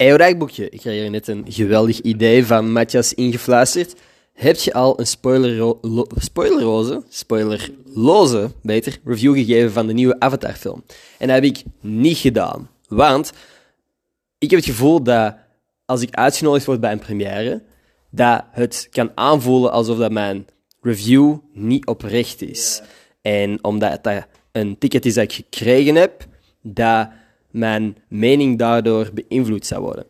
Eeuwdagboekje. Ik kreeg hier net een geweldig idee van Matthias ingefluisterd. Heb je al een spoilerro spoilerloze, beter, review gegeven van de nieuwe Avatar-film? En dat heb ik niet gedaan. Want ik heb het gevoel dat als ik uitgenodigd word bij een première, dat het kan aanvoelen alsof dat mijn review niet oprecht is. En omdat dat een ticket is dat ik gekregen heb, dat mijn mening daardoor beïnvloed zou worden.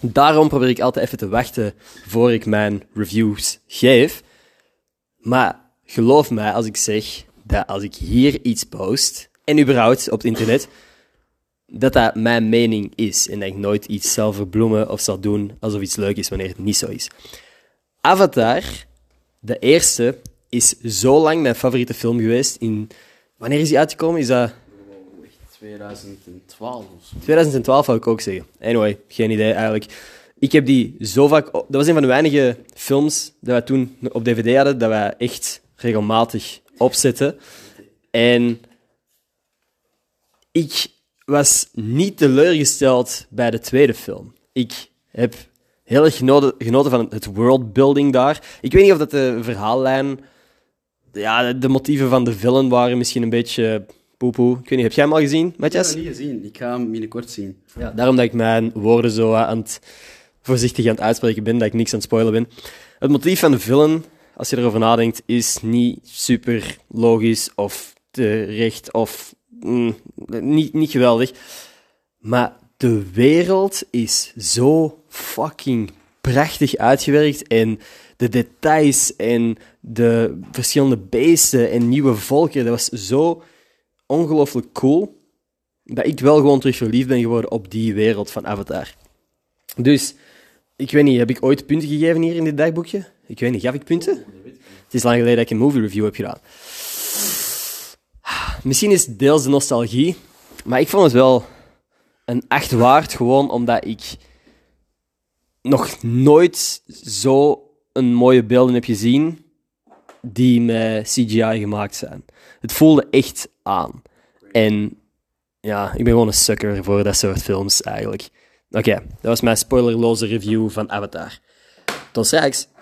Daarom probeer ik altijd even te wachten voor ik mijn reviews geef. Maar geloof mij als ik zeg dat als ik hier iets post, en überhaupt op het internet, dat dat mijn mening is. En dat ik nooit iets zal verbloemen of zal doen alsof iets leuk is wanneer het niet zo is. Avatar, de eerste, is zo lang mijn favoriete film geweest. In, wanneer is die uitgekomen? Is dat 2012 of zo. 2012 zou ik ook zeggen. Anyway, geen idee eigenlijk. Ik heb die zo vaak... Dat was een van de weinige films dat wij toen op DVD hadden, dat wij echt regelmatig opzetten. En ik was niet teleurgesteld bij de tweede film. Ik heb heel erg genoten, genoten van het worldbuilding daar. Ik weet niet of dat de verhaallijn... Ja, de motieven van de villain waren misschien een beetje poepoe. Ik weet niet, heb jij hem al gezien, Ik Matthias? heb het niet gezien. Ik ga hem binnenkort zien. Ja, daarom dat ik mijn woorden zo aan het, voorzichtig aan het uitspreken ben, dat ik niks aan het spoilen ben. Het motief van de villain, als je erover nadenkt, is niet super logisch of terecht of mm, niet, niet geweldig. Maar de wereld is zo fucking prachtig uitgewerkt en de details en de verschillende beesten en nieuwe volken, dat was zo ongelooflijk cool dat ik wel gewoon terug verliefd ben geworden op die wereld van Avatar. Dus, ik weet niet, heb ik ooit punten gegeven hier in dit dagboekje? Ik weet niet, gaf ik punten? Het is lang geleden dat ik een movie review heb gedaan. Misschien is het deels de nostalgie, maar ik vond het wel een 8 waard, gewoon omdat ik nog nooit zo een mooie beelden heb gezien die met CGI gemaakt zijn. Het voelde echt aan. En ja, ik ben gewoon een sucker voor dat soort films eigenlijk. Oké, dat was mijn spoilerloze review van Avatar. Tot straks.